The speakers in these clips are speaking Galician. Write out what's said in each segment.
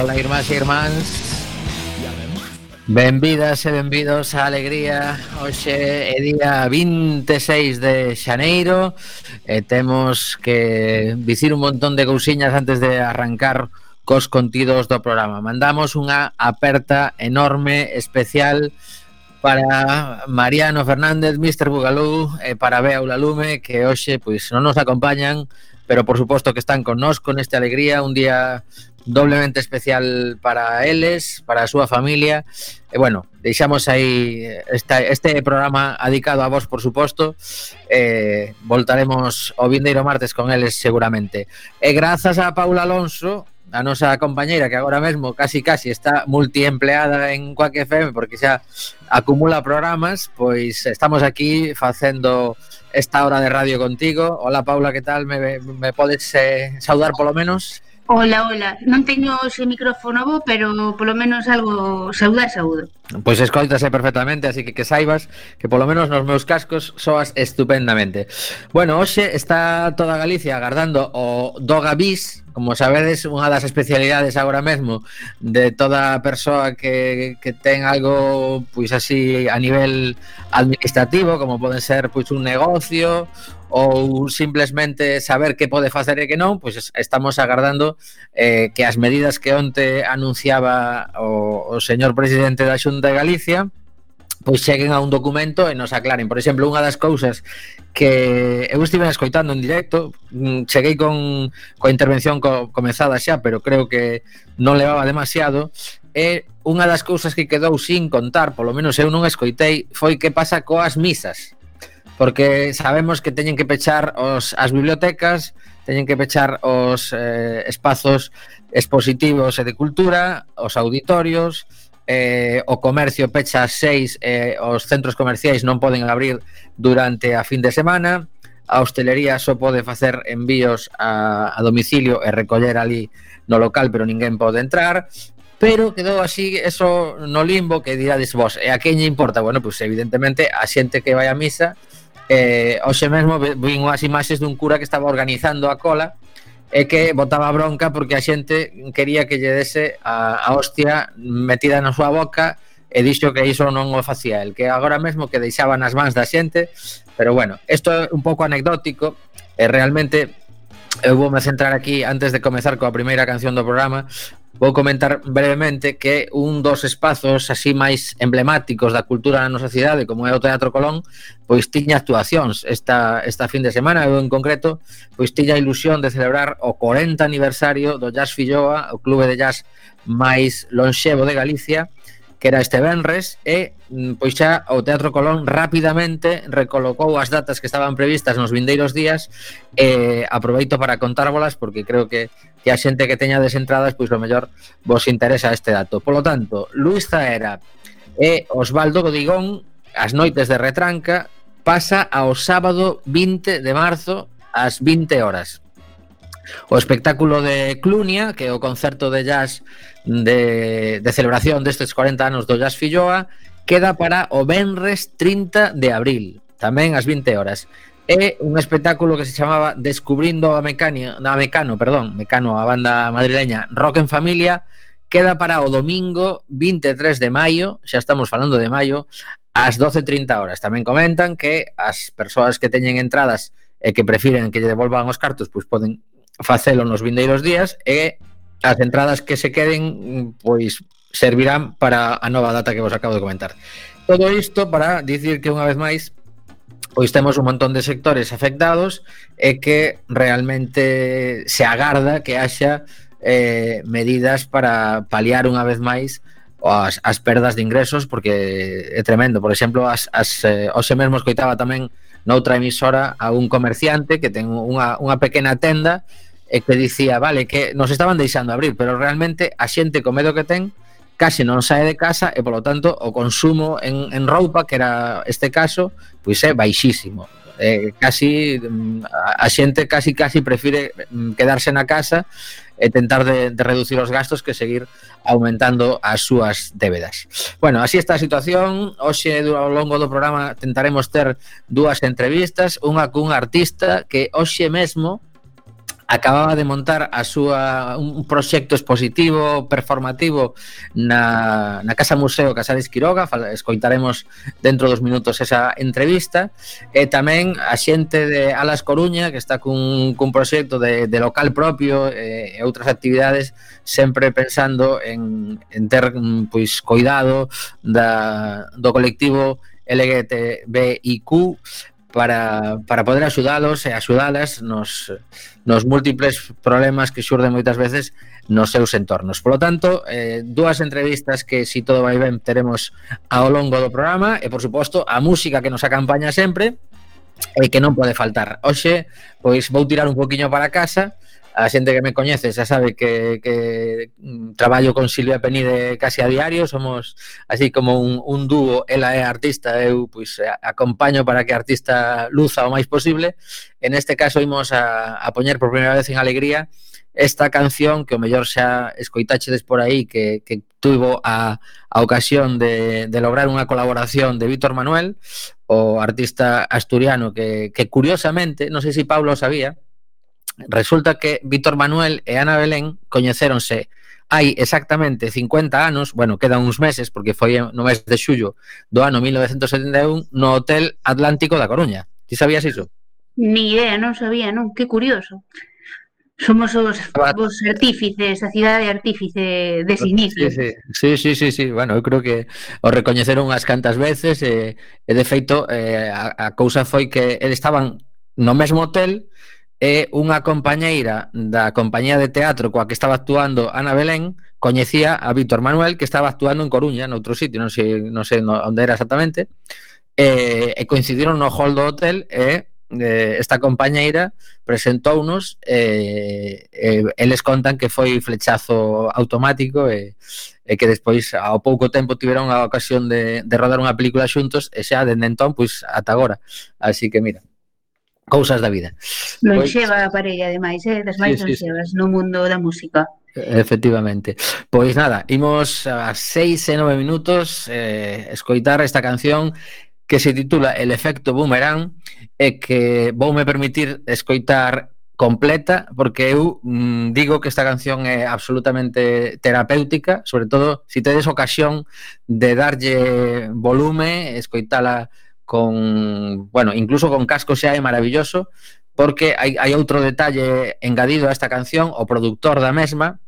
Ola, irmás e irmáns Benvidas e benvidos a Alegría Hoxe é día 26 de xaneiro E temos que dicir un montón de cousiñas antes de arrancar cos contidos do programa Mandamos unha aperta enorme, especial para Mariano Fernández, Mr. Bugalú e para Bea Ulalume que hoxe pois non nos acompañan, pero por suposto que están con nós con esta alegría un día doblemente especial para eles, para a súa familia. E bueno, deixamos aí esta, este programa adicado a vos, por suposto. Eh, voltaremos o vindeiro martes con eles seguramente. E grazas a Paula Alonso, a nosa compañeira que agora mesmo casi casi está multiempleada en Quack FM porque xa acumula programas, pois estamos aquí facendo esta hora de radio contigo. Hola Paula, que tal? Me, me podes eh, saudar polo menos? Ola, ola. Non teño ese micrófono bo, pero polo menos algo saúda e saúdo. Pois escoitase perfectamente, así que que saibas que polo menos nos meus cascos soas estupendamente. Bueno, hoxe está toda Galicia agardando o Doga Bis, como sabedes, unha das especialidades agora mesmo de toda persoa que, que ten algo pois así a nivel administrativo, como poden ser pois un negocio ou simplemente saber que pode facer e que non, pois estamos agardando eh, que as medidas que onte anunciaba o, o señor presidente da Xunta de Galicia pois cheguen a un documento e nos aclaren. Por exemplo, unha das cousas que eu estive escoitando en directo, mm, cheguei con coa intervención co, comezada xa, pero creo que non levaba demasiado, e unha das cousas que quedou sin contar, polo menos eu non escoitei, foi que pasa coas misas porque sabemos que teñen que pechar os, as bibliotecas, teñen que pechar os eh, espazos expositivos e de cultura, os auditorios, eh, o comercio pecha as seis, eh, os centros comerciais non poden abrir durante a fin de semana, a hostelería só pode facer envíos a, a domicilio e recoller ali no local, pero ninguén pode entrar, pero quedou así eso no limbo que dirades vos, e a quen lle importa? Bueno, pois pues, evidentemente a xente que vai a misa eh, hoxe mesmo vin unhas imaxes dun cura que estaba organizando a cola e que botaba bronca porque a xente quería que lle dese a, a hostia metida na súa boca e dixo que iso non o facía el, que agora mesmo que deixaba nas mans da xente, pero bueno, isto é un pouco anecdótico e realmente eu vou me centrar aquí antes de comezar coa primeira canción do programa vou comentar brevemente que un dos espazos así máis emblemáticos da cultura na nosa cidade, como é o Teatro Colón, pois tiña actuacións. Esta, esta fin de semana, eu en concreto, pois tiña a ilusión de celebrar o 40 aniversario do Jazz Filloa, o clube de jazz máis lonxevo de Galicia, que era este venres e mm, pois xa o Teatro Colón rapidamente recolocou as datas que estaban previstas nos vindeiros días e aproveito para contárvolas porque creo que que a xente que teña desentradas pois o mellor vos interesa este dato. Polo tanto, Luis Zaera e Osvaldo Godigón as noites de retranca pasa ao sábado 20 de marzo ás 20 horas o espectáculo de Clunia, que é o concerto de jazz de, de celebración destes 40 anos do Jazz Filloa, queda para o Benres 30 de abril, tamén ás 20 horas. É un espectáculo que se chamaba Descubrindo a Mecano, a Mecano, perdón, Mecano, a banda madrileña Rock en Familia, queda para o domingo 23 de maio, xa estamos falando de maio, ás 12.30 horas. Tamén comentan que as persoas que teñen entradas e que prefiren que lle devolvan os cartos, pois poden facelo nos vindeiros días e as entradas que se queden pois servirán para a nova data que vos acabo de comentar. Todo isto para dicir que unha vez máis pois temos un montón de sectores afectados e que realmente se agarda que haxa eh, medidas para paliar unha vez máis as, as perdas de ingresos porque é tremendo. Por exemplo, as, as, eh, hoxe mesmo escoitaba tamén noutra emisora a un comerciante que ten unha, unha pequena tenda e que dicía, vale, que nos estaban deixando abrir, pero realmente a xente co medo que ten case non sae de casa e polo tanto o consumo en, en roupa que era este caso, pois é baixísimo eh, casi mm, a xente casi casi prefire mm, quedarse na casa e tentar de, de reducir os gastos que seguir aumentando as súas débedas. Bueno, así está a situación. Hoxe ao longo do programa tentaremos ter dúas entrevistas, unha cun artista que hoxe mesmo acababa de montar a súa un proxecto expositivo performativo na, na Casa Museo Casares Quiroga. Escoitaremos dentro dos minutos esa entrevista. E tamén a xente de Alas Coruña que está cun, cun proxecto de, de local propio e, e outras actividades sempre pensando en, en ter pois coidado da, do colectivo LGTBIQ para, para poder axudalos e axudalas nos, nos múltiples problemas que xurden moitas veces nos seus entornos. Por lo tanto, eh, dúas entrevistas que, si todo vai ben, teremos ao longo do programa e, por suposto, a música que nos acompaña sempre e que non pode faltar. Oxe, pois vou tirar un poquinho para casa a xente que me coñece xa sabe que, que mm, traballo con Silvia Penide casi a diario, somos así como un, un dúo, ela é artista, eu pois acompaño para que a artista luza o máis posible. En este caso imos a, a poñer por primeira vez en Alegría esta canción que o mellor xa escoitachedes por aí que, que tuvo a, a ocasión de, de lograr unha colaboración de Víctor Manuel, o artista asturiano que, que curiosamente, non sei se si Pablo sabía, Resulta que Víctor Manuel e Ana Belén coñecéronse hai exactamente 50 anos, bueno, quedan uns meses porque foi no mes de xullo do ano 1971 no Hotel Atlántico da Coruña. Ti sabías iso? Ni idea, non sabía, non, que curioso. Somos os, os artífices, a cidade artífice dese inicio. Sí, sí, sí, sí, sí, bueno, eu creo que o recoñeceron unhas cantas veces e, e de feito eh, a, a cousa foi que eles estaban no mesmo hotel e unha compañeira da compañía de teatro coa que estaba actuando Ana Belén coñecía a Víctor Manuel que estaba actuando en Coruña, noutro sitio, non sei, non sei onde era exactamente, e, e coincidiron no hall do hotel e eh, esta compañeira presentounos e, e eles contan que foi flechazo automático e, e que despois ao pouco tempo tiveron a ocasión de, de rodar unha película xuntos e xa dende entón, pois, ata agora. Así que mira cousas da vida. Non pois xeva a parella, ademais, eh? das máis sí, lonxevas sí, sí. no mundo da música. Efectivamente. Pois nada, imos a 6 e 9 minutos eh, escoitar esta canción que se titula El efecto boomerang e que voume permitir escoitar completa porque eu mm, digo que esta canción é absolutamente terapéutica, sobre todo se si tedes ocasión de darlle volume, escoitala con, bueno, incluso con casco xa é maravilloso, porque hai, hai outro detalle engadido a esta canción, o produtor da mesma,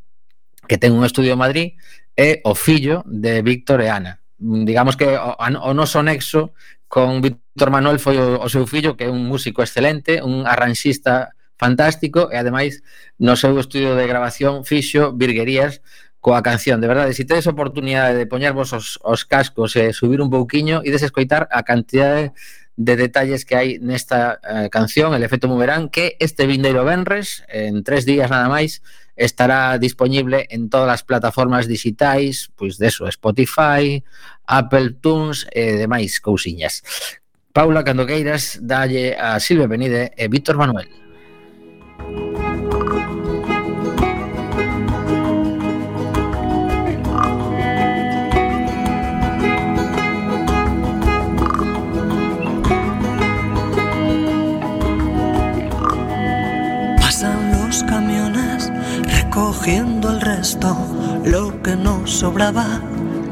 que ten un estudio en Madrid, é o fillo de Víctor e Ana. Digamos que o, o noso nexo con Víctor Manuel foi o, o seu fillo, que é un músico excelente, un arranxista fantástico, e ademais no seu estudio de grabación fixo virguerías coa canción, de verdade, se tedes oportunidade de poñervos os, os cascos e subir un pouquiño e desescoitar a cantidade de detalles que hai nesta eh, canción, El efecto Moverán, que este vindeiro Benres, en tres días nada máis, estará disponible en todas as plataformas digitais, pois deso, Spotify, Apple Tunes e demais cousiñas. Paula Candoqueiras, dalle a Silvia Benide e Víctor Manuel. Cogiendo el resto, lo que nos sobraba,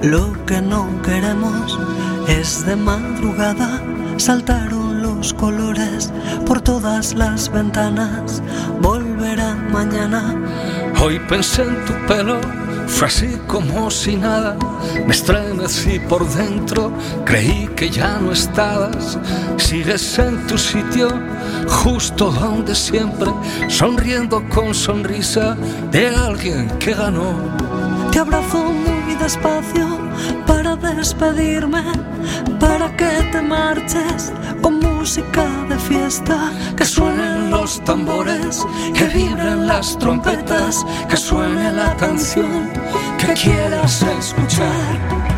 lo que no queremos, es de madrugada, saltaron los colores por todas las ventanas, volverá mañana. Hoy pensé en tu pelo fue así como si nada, me estremecí por dentro, creí que ya no estabas. Sigues en tu sitio, justo donde siempre, sonriendo con sonrisa de alguien que ganó. Te abrazo muy despacio para despedirme, para que te marches con música de fiesta, que suenen los tambores, que vibren las trompetas, que suene la canción que quieras escuchar.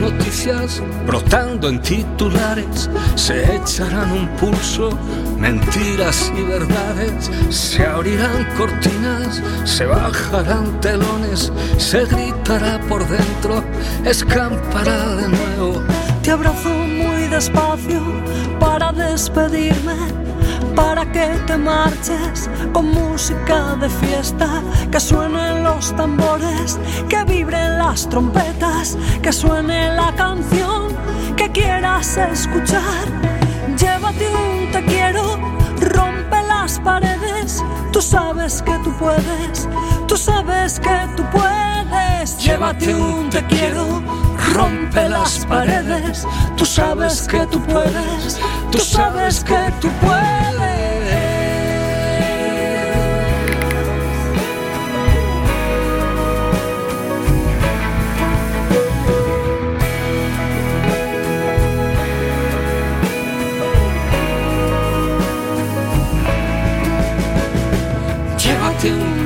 Noticias brotando en titulares, se echarán un pulso, mentiras y verdades, se abrirán cortinas, se bajarán telones, se gritará por dentro, escampará de nuevo. Te abrazo muy despacio para despedirme para que te marches con música de fiesta, que suenen los tambores, que vibren las trompetas, que suene la canción que quieras escuchar. Llévate un te quiero, rompe las paredes, tú sabes que tú puedes, tú sabes que tú puedes. Llévate un te quiero, rompe las paredes, tú sabes que tú puedes, tú sabes que tú puedes.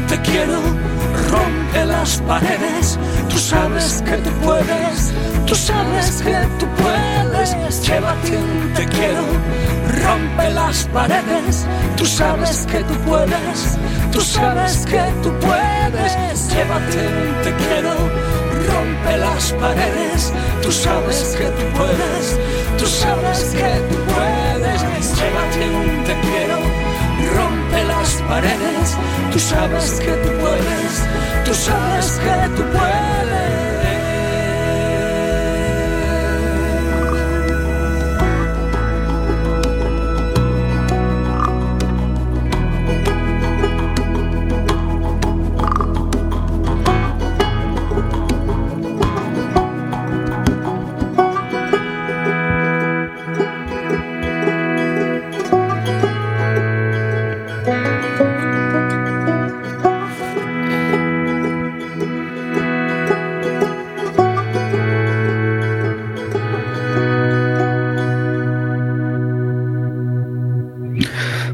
te quiero, rompe las paredes, sabes que tú puedes, tú sabes que tú puedes, llévate un te quiero, rompe las paredes, tú sabes que tú puedes, tú sabes que tú puedes, llévate un te quiero, rompe las paredes, tú sabes que tú puedes, tú sabes que tú puedes, llévate un te quiero Tú sabes que tú puedes, tú sabes que tú puedes.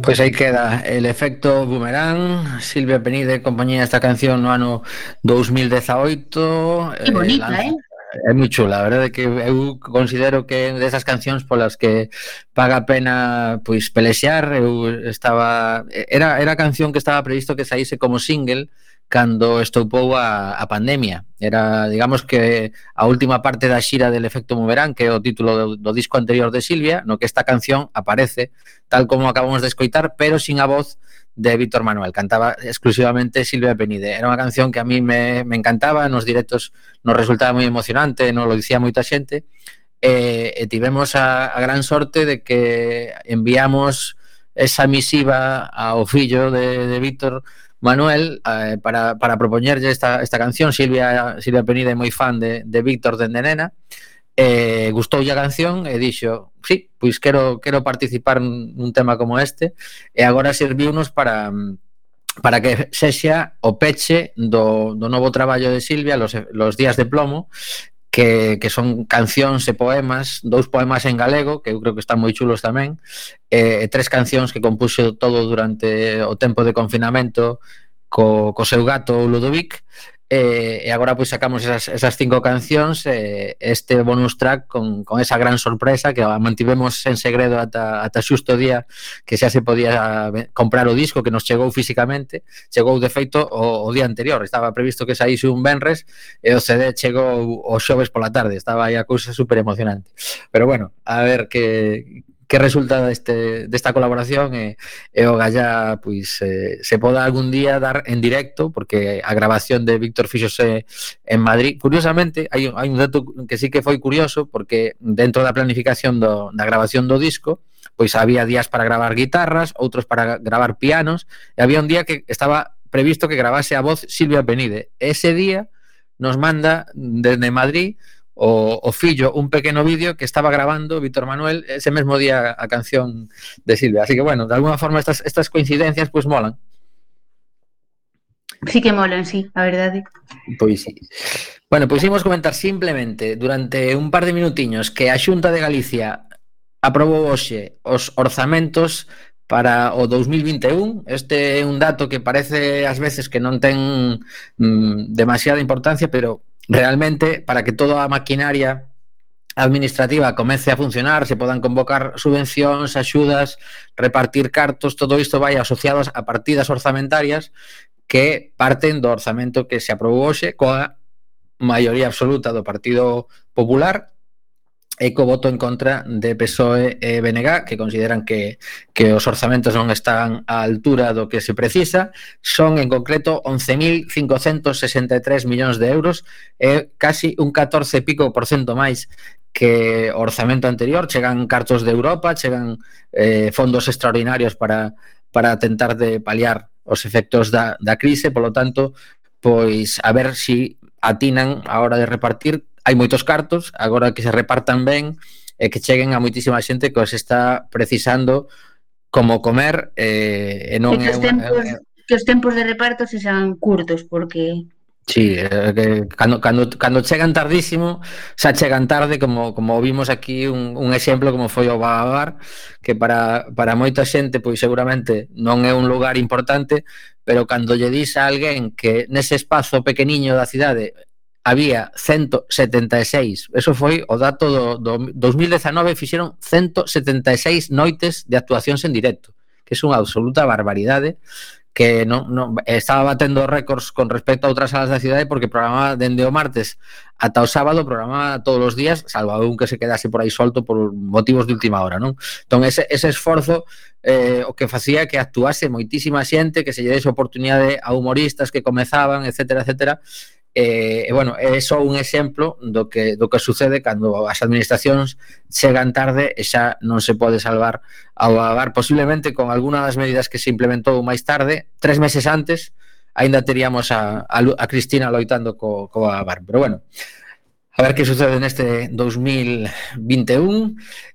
Pois aí queda el efecto boomerang. Silvia Penide compañía esta canción no ano 2018 Que eh, bonita, eh, é moi chula, a verdade que eu considero que é desas cancións polas que paga pena pois pelexear, eu estaba era era a canción que estaba previsto que saíse como single, cando estoupou a, a pandemia. Era, digamos que a última parte da xira del efecto Moverán, que é o título do, do disco anterior de Silvia, no que esta canción aparece, tal como acabamos de escoitar, pero sin a voz de Víctor Manuel. Cantaba exclusivamente Silvia Penide. Era unha canción que a mí me, me encantaba, nos directos nos resultaba moi emocionante, non lo dicía moita xente, e, e tivemos a, a gran sorte de que enviamos esa misiva ao fillo de, de Víctor Manuel eh, para, para propoñerlle esta, esta canción Silvia, Silvia Penida é moi fan de, de Víctor Dende Nena eh, gustoulle a canción e dixo sí, pois quero, quero participar nun tema como este e agora serviunos para para que sexa o peche do, do novo traballo de Silvia los, los días de plomo que, que son cancións e poemas, dous poemas en galego, que eu creo que están moi chulos tamén, e eh, tres cancións que compuxo todo durante o tempo de confinamento co, co seu gato Ludovic, eh, e agora pois sacamos esas, esas cinco cancións eh, este bonus track con, con esa gran sorpresa que a mantivemos en segredo ata, ata xusto día que xa se podía comprar o disco que nos chegou físicamente chegou de feito o, o día anterior. Estaba previsto que saíse un Benres e o CD chegou o xoves pola tarde. Estaba aí a cousa super emocionante pero bueno, a ver que que resulta deste, desta colaboración e, e o Gallá pois, eh, se poda algún día dar en directo porque a grabación de Víctor Fixose en Madrid, curiosamente hai, hai un dato que sí que foi curioso porque dentro da planificación do, da grabación do disco pois había días para gravar guitarras, outros para gravar pianos e había un día que estaba previsto que grabase a voz Silvia Penide. Ese día nos manda desde Madrid o, o fillo un pequeno vídeo que estaba grabando Víctor Manuel ese mesmo día a canción de Silvia. Así que, bueno, de alguna forma estas, estas coincidencias pues molan. Sí que molan, sí, a verdade. Eh. Pois sí. Bueno, pois imos comentar simplemente durante un par de minutiños que a Xunta de Galicia aprobou hoxe os orzamentos para o 2021. Este é un dato que parece ás veces que non ten mm, demasiada importancia, pero realmente para que toda a maquinaria administrativa comece a funcionar, se podan convocar subvencións, axudas, repartir cartos, todo isto vai asociados a partidas orzamentarias que parten do orzamento que se aprobou hoxe coa maioría absoluta do Partido Popular e co voto en contra de PSOE e BNG, que consideran que, que os orzamentos non están á altura do que se precisa, son en concreto 11.563 millóns de euros, e casi un 14 pico por cento máis que o orzamento anterior, chegan cartos de Europa, chegan eh, fondos extraordinarios para, para tentar de paliar os efectos da, da crise, polo tanto, pois a ver si atinan a hora de repartir hai moitos cartos, agora que se repartan ben e que cheguen a moitísima xente que os está precisando como comer eh, e non que os tempos, que os tempos de reparto se sean curtos porque Sí, eh, que cando, cando, cando chegan tardísimo, xa chegan tarde, como, como vimos aquí un, un exemplo como foi o Bagabar, que para, para moita xente, pois seguramente non é un lugar importante, pero cando lle dis a alguén que nese espazo pequeniño da cidade había 176, eso foi o dato do, do 2019 fixeron 176 noites de actuacións en directo, que é unha absoluta barbaridade que non, non, estaba batendo récords con respecto a outras salas da cidade porque programaba dende o martes ata o sábado programaba todos os días salvo un que se quedase por aí solto por motivos de última hora non? Entón ese, ese esforzo eh, o que facía que actuase moitísima xente que se lle dese oportunidade a humoristas que comezaban, etcétera, etcétera E, e bueno, é só un exemplo do que do que sucede cando as administracións chegan tarde e xa non se pode salvar ao agar posiblemente con alguna das medidas que se implementou máis tarde, tres meses antes, aínda teríamos a, a, a Cristina loitando co, co agar. Pero bueno, A ver que sucede neste 2021.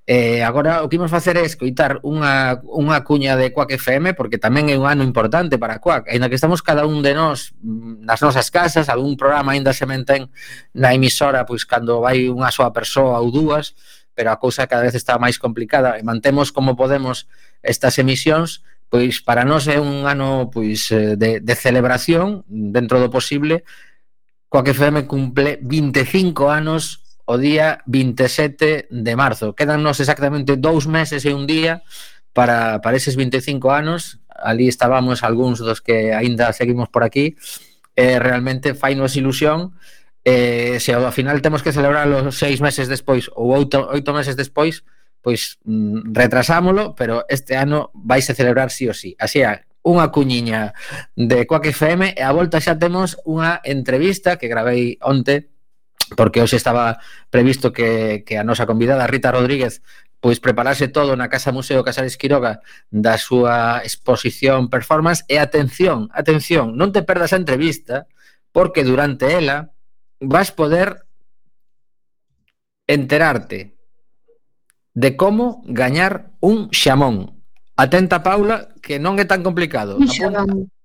Eh, agora o que imos facer é escoitar unha, unha cuña de Quack FM porque tamén é un ano importante para Quack. Ainda que estamos cada un de nós mm, nas nosas casas, algún programa aínda se mantén na emisora pois cando vai unha soa persoa ou dúas, pero a cousa cada vez está máis complicada e mantemos como podemos estas emisións pois para nós é un ano pois eh, de, de celebración dentro do posible coa que FM cumple 25 anos o día 27 de marzo. Quedannos exactamente dous meses e un día para, para eses 25 anos. Ali estábamos algúns dos que aínda seguimos por aquí. Eh, realmente fainos ilusión eh, se ao final temos que celebrar os seis meses despois ou oito, oito meses despois, pois mm, retrasámolo, pero este ano vais a celebrar sí o sí. Así é, unha cuñiña de Coac FM e a volta xa temos unha entrevista que gravei onte porque hoxe estaba previsto que, que a nosa convidada Rita Rodríguez pois preparase todo na Casa Museo Casares Quiroga da súa exposición performance. E atención, atención, non te perdas a entrevista porque durante ela vas poder enterarte de como gañar un xamón. Atenta, Paula, que non é tan complicado.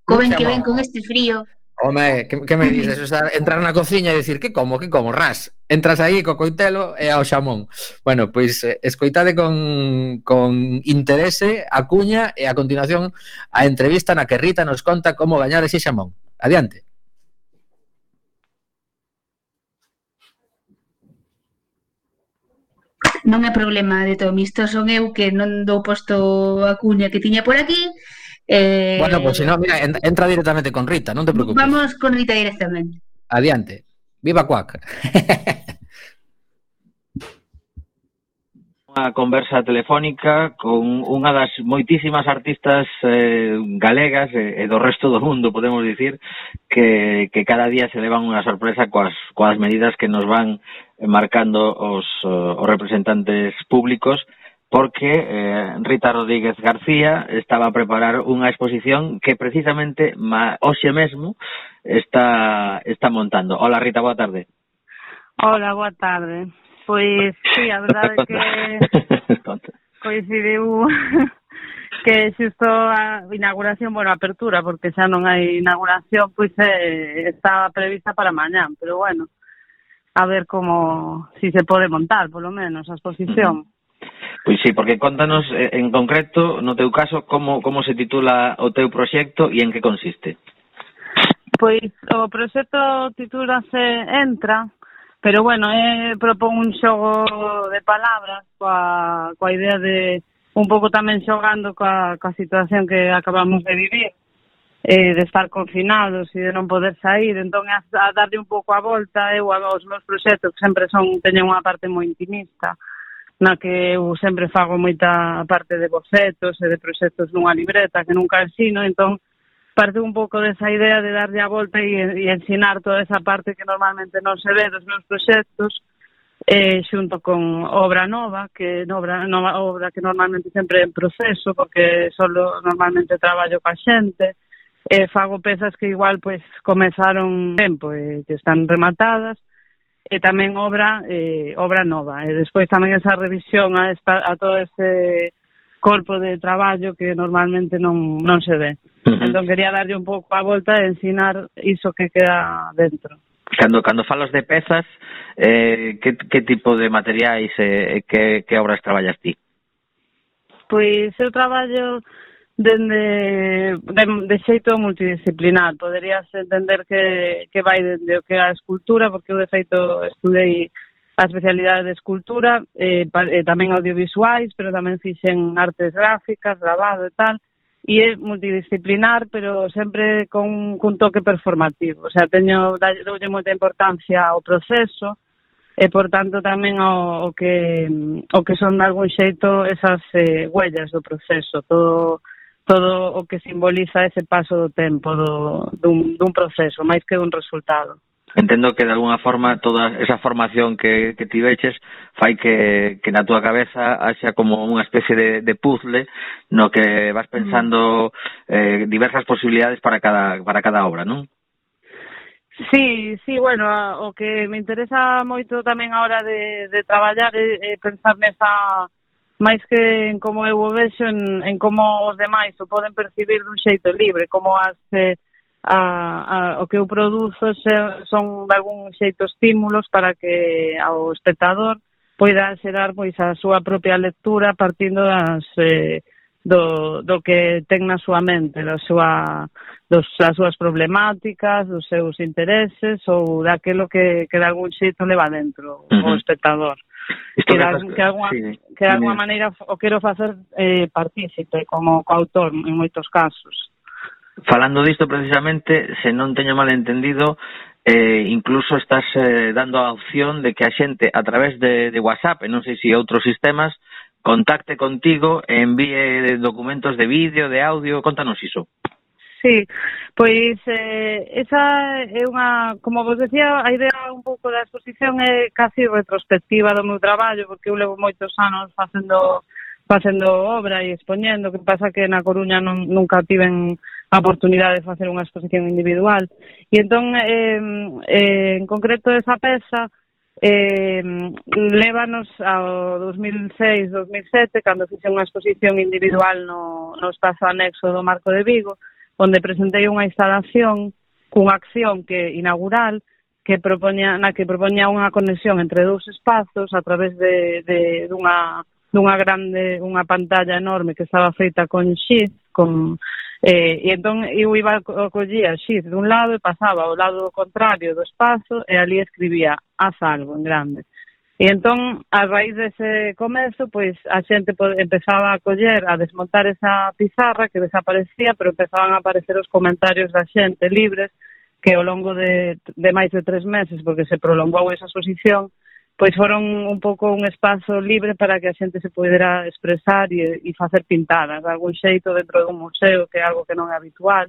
Coven que ven con este frío. Home, que, que me dices? O sea, entrar na cociña e dicir, que como, que como, ras. Entras aí co coitelo e ao xamón. Bueno, pois eh, escoitade con, con interese a cuña e a continuación a entrevista na que Rita nos conta como gañar ese xamón. Adiante. non é problema de Tom, isto son eu que non dou posto a cuña que tiña por aquí, Eh, bueno, pues si no, mira, entra directamente con Rita, non te preocupes. Vamos con Rita directamente. Adiante. Viva Cuac. unha conversa telefónica con unha das moitísimas artistas eh, galegas e, eh, e do resto do mundo, podemos dicir, que, que cada día se levan unha sorpresa coas, coas medidas que nos van marcando os, eh, os representantes públicos porque eh, Rita Rodríguez García estaba a preparar unha exposición que precisamente ma, hoxe mesmo está, está montando. Hola Rita, boa tarde. Hola, boa tarde. Pois, sí, a verdade é que coincidiu que xusto a inauguración, bueno, a apertura, porque xa non hai inauguración, pois eh, estaba prevista para mañán, pero bueno, a ver como, si se pode montar, polo menos, a exposición. Pois sí, porque contanos eh, en concreto, no teu caso, como, como se titula o teu proxecto e en que consiste? Pois o proxecto titúlase Entra, Pero bueno, eh, propón un xogo de palabras coa, coa idea de un pouco tamén xogando coa, coa situación que acabamos de vivir eh, de estar confinados e de non poder sair, entón a, a darlle un pouco a volta eu aos meus proxectos que sempre son teño unha parte moi intimista na que eu sempre fago moita parte de bocetos e de proxectos nunha libreta que nunca ensino, entón parte un pouco desa idea de darlle a volta e, e ensinar toda esa parte que normalmente non se ve dos meus proxectos eh, xunto con obra nova que obra, nova, obra que normalmente sempre en proceso porque solo normalmente traballo coa xente eh, fago pezas que igual pois comezaron tempo e eh, que están rematadas e tamén obra eh, obra nova e despois tamén esa revisión a, esta, a todo ese corpo de traballo que normalmente non, non se ve. Uh -huh. Entón, quería darlle un pouco a volta e ensinar iso que queda dentro. Cando, cando falas de pezas, eh, que, que tipo de materiais e eh, que, que obras traballas ti? Pois eu traballo dende de, de xeito multidisciplinar. Poderías entender que, que vai dende o que é a escultura, porque eu de feito estudei a especialidade de escultura, eh, pa, eh, tamén audiovisuais, pero tamén fixen artes gráficas, grabado e tal, e é multidisciplinar, pero sempre con, cun toque performativo. O sea, teño, doulle moita importancia ao proceso, e por tanto tamén o, o que o que son de algún xeito esas eh, huellas do proceso, todo todo o que simboliza ese paso do tempo do dun dun proceso máis que dun resultado entendo que de alguna forma toda esa formación que, que tiveches fai que, que na túa cabeza haxa como unha especie de, de puzzle no que vas pensando eh, diversas posibilidades para cada, para cada obra, non? Sí, sí, bueno, o que me interesa moito tamén a hora de, de traballar é, é pensar nesa máis que en como eu o vexo en, en como os demais o poden percibir dun xeito libre, como as eh, a, a, o que eu produzo se, son de algún xeito estímulos para que ao espectador poida xerar pois a súa propia lectura partindo das eh, do, do que ten na súa mente, da súa, dos, das súas problemáticas, dos seus intereses ou daquelo que, que de algún xeito leva dentro uh -huh. o espectador. Isto que, da, que, alguna, sí, que de alguma maneira o quero facer eh, partícipe como coautor en moitos casos. Falando disto precisamente, se non teño mal entendido, eh, incluso estás eh, dando a opción de que a xente a través de, de WhatsApp e non sei se outros sistemas contacte contigo e envíe documentos de vídeo, de audio, contanos iso. Sí, pois eh, esa é unha, como vos decía, a idea un pouco da exposición é casi retrospectiva do meu traballo, porque eu levo moitos anos facendo facendo obra e expoñendo, que pasa que na Coruña non, nunca tiven a oportunidade de facer unha exposición individual. E entón, eh, eh, en concreto, esa peza eh, lévanos ao 2006-2007, cando fixe unha exposición individual no, no espazo anexo do Marco de Vigo, onde presentei unha instalación cunha acción que inaugural que propoña, na que propoña unha conexión entre dous espazos a través de, de dunha dunha grande, unha pantalla enorme que estaba feita con xiz, con Eh, e entón eu iba a collía xiz dun lado e pasaba ao lado contrario do espazo e ali escribía haz algo en grande. E entón, a raíz dese comezo, pois a xente empezaba a coller, a desmontar esa pizarra que desaparecía, pero empezaban a aparecer os comentarios da xente libres que ao longo de, de máis de tres meses, porque se prolongou esa exposición, pois foron un pouco un espazo libre para que a xente se pudera expresar e, e facer pintadas de algún xeito dentro dun museo que é algo que non é habitual.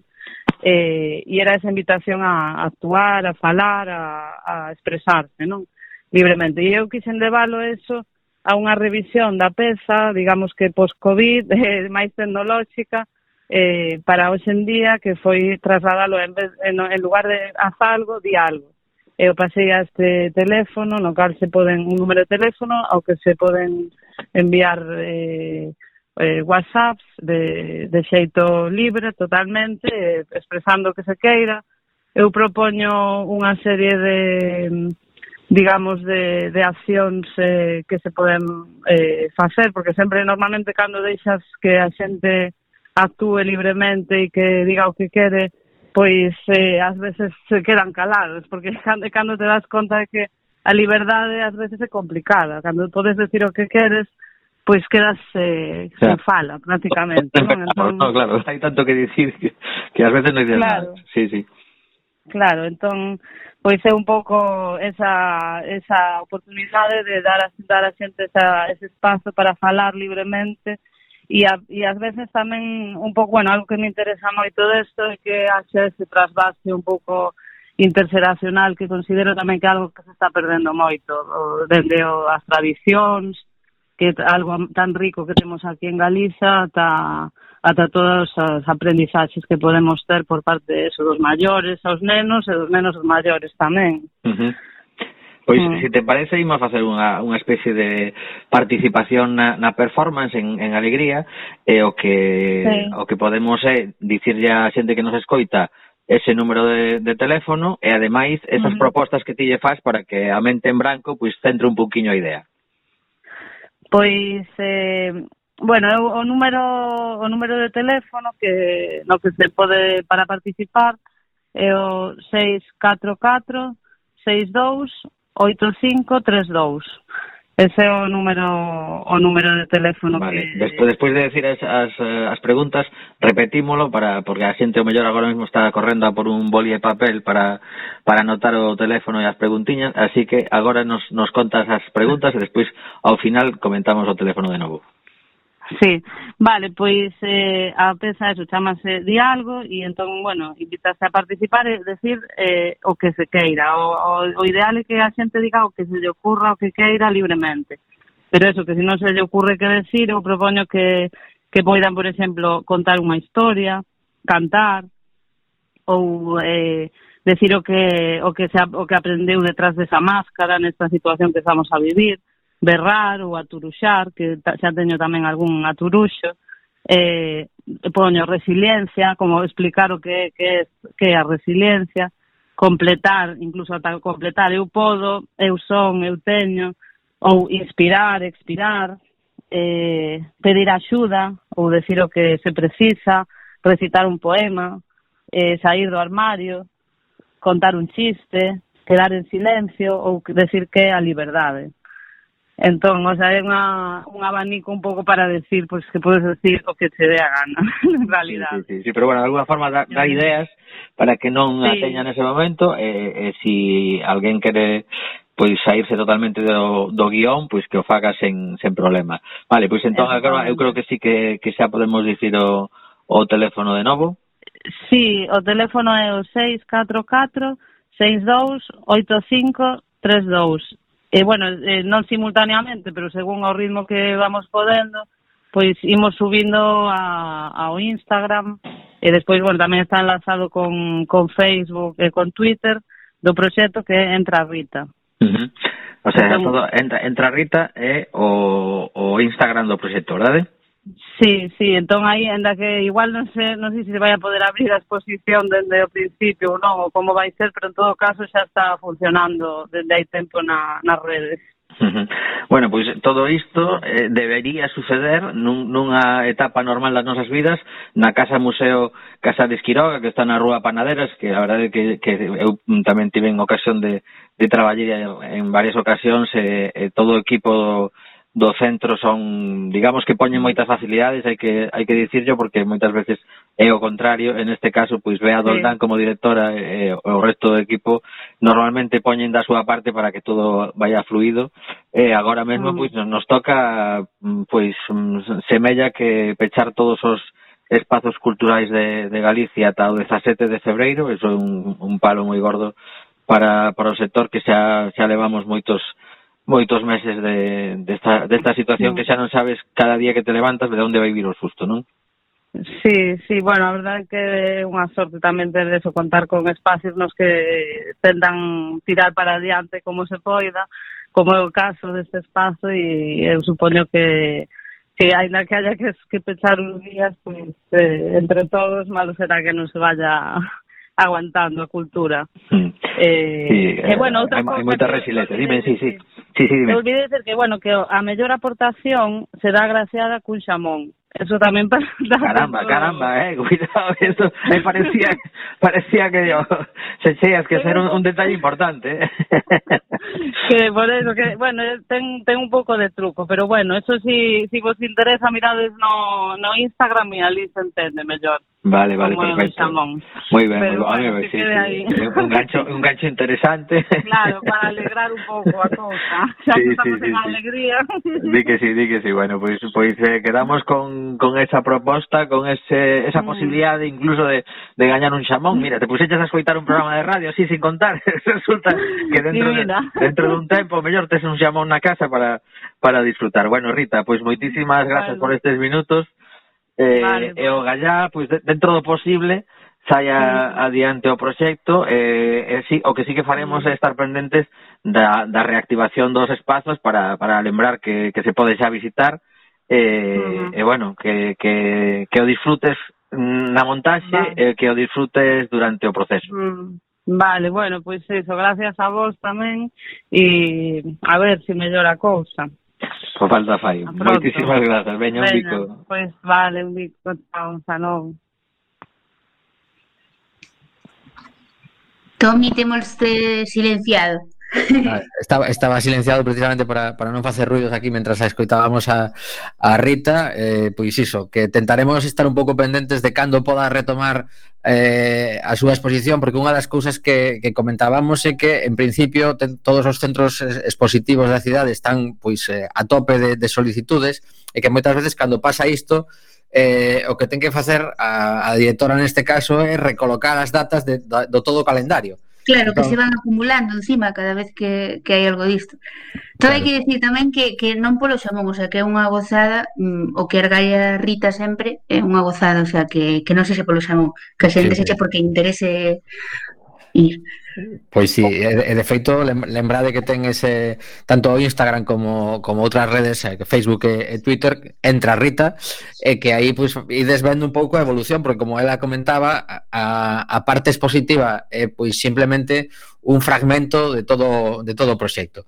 Eh, e era esa invitación a, a actuar, a falar, a, a expresarse non? Libremente. E eu quixen leválo eso a unha revisión da peza, digamos que post-Covid, eh, máis tecnolóxica, eh, para hoxe en día que foi trasladalo en, vez, en, en lugar de haz algo, di algo eu pasei a este teléfono, no cal se poden un número de teléfono ao que se poden enviar eh, eh, whatsapps de, de xeito libre totalmente, eh, expresando o que se queira. Eu propoño unha serie de digamos, de, de accións eh, que se poden eh, facer, porque sempre normalmente cando deixas que a xente actúe libremente e que diga o que quere, pois eh, ás veces se quedan calados, porque cando, cando te das conta de que a liberdade ás veces é complicada, cando podes decir o que queres, pois quedas eh, o sen fala prácticamente. No, entón... no, claro, hai tanto que dicir que, que ás veces non dices claro. nada. Sí, sí. Claro, entón, pois é un pouco esa, esa oportunidade de dar a, dar a xente esa, ese espazo para falar libremente, E, a, e ás veces tamén un pouco, bueno, algo que me interesa moito desto é que haxe ese trasvase un pouco interxeracional que considero tamén que algo que se está perdendo moito dende o, as tradicións que algo tan rico que temos aquí en Galiza ata, ata todas as aprendizaxes que podemos ter por parte de eso, dos maiores aos nenos e dos nenos aos maiores tamén. Uh -huh. Pois, mm. se te parece, imos facer unha, unha especie de participación na, na performance en, en Alegría, e o que, sí. o que podemos é dicirlle a xente que nos escoita ese número de, de teléfono e, ademais, esas mm. propostas que ti lle faz para que a mente en branco pois centre un poquinho a idea. Pois, eh, bueno, o número o número de teléfono que no que se pode para participar é o 644 62 8532. Ese é o número o número de teléfono vale. que Despois despois de decir as, as, as preguntas, repetímolo para porque a xente o mellor agora mesmo está correndo a por un boli de papel para para anotar o teléfono e as preguntiñas, así que agora nos nos contas as preguntas e despois ao final comentamos o teléfono de novo. Sí, vale, pois eh, a peza eso chamase Dialgo e entón, bueno, invitase a participar e decir eh, o que se queira. O, o, o ideal é que a xente diga o que se lle ocurra, o que queira libremente. Pero eso, que se non se lle ocurre que decir, eu propoño que, que poidan, por exemplo, contar unha historia, cantar, ou eh, decir o que, o que, se, o que aprendeu detrás desa máscara nesta situación que estamos a vivir berrar ou aturuxar, que xa teño tamén algún aturuxo, eh, poño resiliencia, como explicar o que, que, é, que é a resiliencia, completar, incluso ata completar, eu podo, eu son, eu teño, ou inspirar, expirar, eh, pedir axuda, ou decir o que se precisa, recitar un poema, eh, sair do armario, contar un chiste, quedar en silencio ou decir que é a liberdade. Entón, o sea, é unha, un abanico un pouco para decir, pois, pues, que podes decir o que te dé a gana, en realidad. Sí, sí, sí, sí, pero bueno, de alguna forma dá, dá ideas para que non sí. a teña nese momento, e, e si alguén quere pois saírse totalmente do, do guión, pois que o faga sen, sen problema. Vale, pois entón agora eu creo que sí que, que xa podemos dicir o, o teléfono de novo. Sí, o teléfono é o 644 62 85 32 E, bueno, eh, non simultaneamente, pero según o ritmo que vamos podendo, pois imos subindo a, ao Instagram, e despois, bueno, tamén está enlazado con, con Facebook e con Twitter, do proxecto que é Entra Rita. Uh -huh. O sea, entón, todo, entra, entra Rita é o, o Instagram do proxecto, verdade? Sí, sí, entón aí, enda que igual non sei, non sei se vai a poder abrir a exposición dende o principio ou non, ou como vai ser, pero en todo caso xa está funcionando dende hai tempo na, nas redes. Bueno, pois todo isto eh, debería suceder nun, nunha etapa normal das nosas vidas na Casa Museo Casa de Esquiroga que está na Rúa Panaderas que a verdade que, que eu tamén tive en ocasión de, de traballar en varias ocasións eh, eh, todo o equipo do, do centro son, digamos que poñen moitas facilidades, hai que hai que dicirlo porque moitas veces é o contrario, en este caso pois ve a Doldán sí. como directora e eh, o resto do equipo normalmente poñen da súa parte para que todo vaya fluido. E eh, agora mesmo ah. pois, mm. pois nos, nos toca pois semella que pechar todos os espazos culturais de, de Galicia ata o 17 de febreiro, iso é un, un palo moi gordo para, para o sector que xa, xa levamos moitos moitos meses de, desta, de desta situación que xa non sabes cada día que te levantas de onde vai vir o susto, non? Sí, sí, bueno, a verdade é que é unha sorte tamén ter eso, contar con espacios nos que tendan tirar para adiante como se poida, como é o caso deste espazo e eu supoño que que ainda que haya que, que pechar uns días, pues, eh, entre todos, malo será que non se vaya aguantando a cultura. Mm. Eh, sí, eh, bueno, outra hai, hai moita resiliencia, dime, sí, sí. sí. Sí, dime. Olvidei dizer que, bueno, que a mellor aportación será graciada cun xamón. Eso tamén para... Caramba, caramba, eh, cuidado, esto me parecía, parecía que yo, se cheas que ser un, un detalle importante, eh. que por eso que bueno, ten, ten un pouco de truco, pero bueno, eso si si vos interesa mirades no no Instagram e ali se entende mellor. Vale, vale, como perfecto. Muy bien, Pero muy bien. bueno, sí. Un gancho, un gancho interesante. Claro, para alegrar un pouco a cousa. Xa Sí, estamos sí, en sí, sí. alegría. Di que sí, di que sí. Bueno, pues, pues eh, quedamos con, con esa proposta, con ese, esa Mm. posibilidad de incluso de, de gañar un xamón. Mira, te puseches a escoitar un programa de radio así sin contar. Resulta que dentro, de, dentro dun tempo mellor tes un xamón na casa para, para disfrutar. Bueno, Rita, pues moitísimas gracias por estes minutos. eh, vale, e o Gallá, pois dentro do posible, saia adiante o proxecto eh, e sí, o que sí que faremos é estar pendentes da, da reactivación dos espazos para, para lembrar que, que se pode xa visitar e, uh -huh. e bueno, que, que, que o disfrutes na montaxe vale. e que o disfrutes durante o proceso. Mm. Vale, bueno, pois pues eso, gracias a vos tamén e a ver se si mellora a cousa. Por falta fai. Moitísimas grazas. Veña, un bico. Pois pues, vale, un bico. Chao, xa logo. Tommy, temos eh, silenciado. Ah, estaba, estaba silenciado precisamente para, para non facer ruidos aquí mentras a escoitábamos a, a Rita. Eh, pois iso, que tentaremos estar un pouco pendentes de cando poda retomar eh, a súa exposición porque unha das cousas que, que comentábamos é que en principio ten, todos os centros expositivos da cidade están pois eh, a tope de, de solicitudes e que moitas veces cando pasa isto eh, o que ten que facer a, a directora neste caso é recolocar as datas de, do, do todo o calendario. Claro, que claro. se van acumulando encima cada vez que, que hai algo disto. Entón claro. hai que dicir tamén que, que non polo xamón, o sea, que é unha gozada, mm, o que argalla Rita sempre é unha gozada, o sea, que, que non se se polo xamón, que a xente sí, se sí. porque interese ir. Pois sí, e, e de feito lembrade que ten ese tanto o Instagram como como outras redes, eh, que Facebook e, e Twitter, entra Rita e que aí pois ides vendo un pouco a evolución, porque como ela comentaba, a a parte expositiva é pois simplemente un fragmento de todo de todo o proxecto.